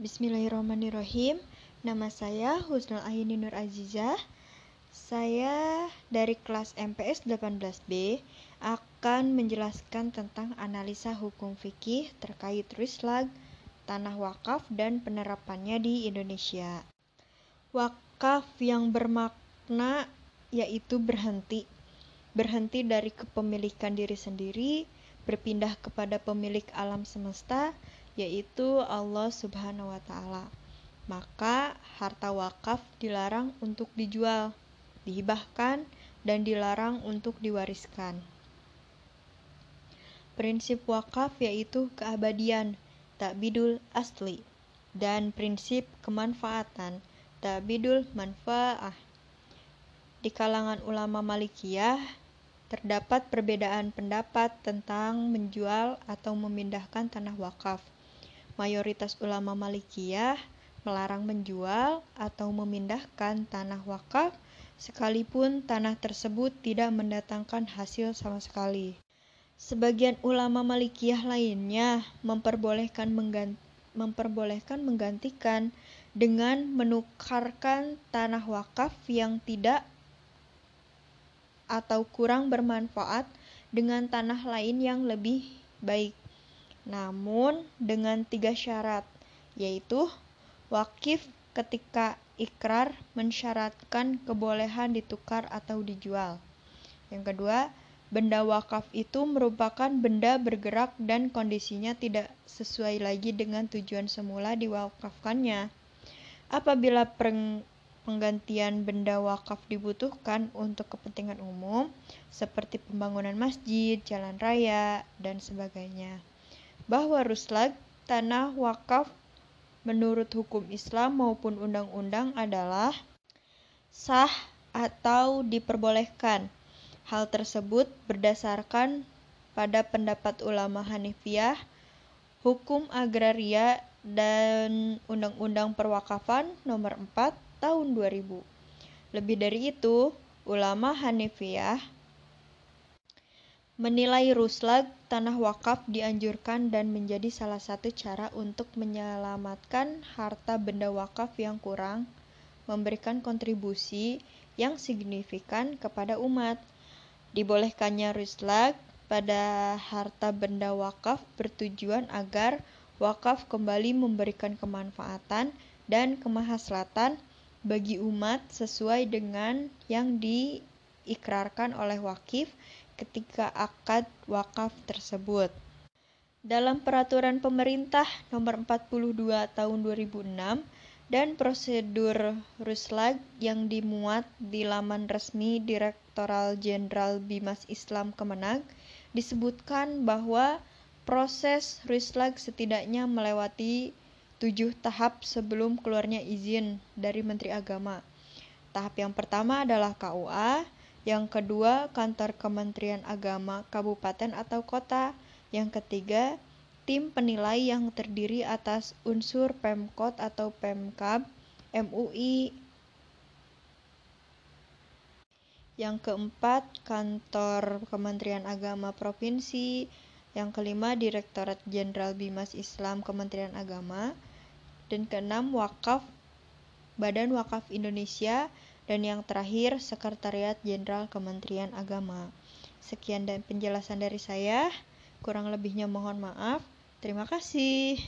Bismillahirrahmanirrahim. Nama saya Husnul Aini Nur Azizah. Saya dari kelas MPS 18B akan menjelaskan tentang analisa hukum fikih terkait rislag, tanah wakaf dan penerapannya di Indonesia. Wakaf yang bermakna yaitu berhenti. Berhenti dari kepemilikan diri sendiri, berpindah kepada pemilik alam semesta, yaitu Allah Subhanahu wa taala. Maka harta wakaf dilarang untuk dijual dihibahkan, dan dilarang untuk diwariskan. Prinsip wakaf yaitu keabadian, tak bidul asli, dan prinsip kemanfaatan, tak bidul manfaah. Di kalangan ulama Malikiyah, terdapat perbedaan pendapat tentang menjual atau memindahkan tanah wakaf. Mayoritas ulama Malikiyah melarang menjual atau memindahkan tanah wakaf sekalipun tanah tersebut tidak mendatangkan hasil sama sekali. Sebagian ulama Malikiyah lainnya memperbolehkan mengganti, memperbolehkan menggantikan dengan menukarkan tanah wakaf yang tidak atau kurang bermanfaat dengan tanah lain yang lebih baik. Namun dengan tiga syarat, yaitu wakif ketika ikrar mensyaratkan kebolehan ditukar atau dijual. Yang kedua, benda wakaf itu merupakan benda bergerak dan kondisinya tidak sesuai lagi dengan tujuan semula diwakafkannya. Apabila penggantian benda wakaf dibutuhkan untuk kepentingan umum, seperti pembangunan masjid, jalan raya, dan sebagainya. Bahwa ruslag, tanah wakaf menurut hukum Islam maupun undang-undang adalah sah atau diperbolehkan. Hal tersebut berdasarkan pada pendapat ulama Hanifiyah, hukum agraria dan Undang-Undang Perwakafan nomor 4 tahun 2000. Lebih dari itu, ulama Hanifiyah menilai ruslag tanah wakaf dianjurkan dan menjadi salah satu cara untuk menyelamatkan harta benda wakaf yang kurang, memberikan kontribusi yang signifikan kepada umat. Dibolehkannya ruslag pada harta benda wakaf bertujuan agar wakaf kembali memberikan kemanfaatan dan kemahaslatan bagi umat sesuai dengan yang diikrarkan oleh wakif ketika akad wakaf tersebut. Dalam peraturan pemerintah nomor 42 tahun 2006 dan prosedur Ruslag yang dimuat di laman resmi Direktoral Jenderal Bimas Islam Kemenang disebutkan bahwa proses Ruslag setidaknya melewati tujuh tahap sebelum keluarnya izin dari Menteri Agama. Tahap yang pertama adalah KUA, yang kedua, kantor Kementerian Agama kabupaten atau kota. Yang ketiga, tim penilai yang terdiri atas unsur Pemkot atau Pemkab, MUI. Yang keempat, kantor Kementerian Agama Provinsi. Yang kelima, Direktorat Jenderal Bimas Islam Kementerian Agama. Dan keenam, Wakaf Badan Wakaf Indonesia dan yang terakhir Sekretariat Jenderal Kementerian Agama. Sekian dan penjelasan dari saya. Kurang lebihnya mohon maaf. Terima kasih.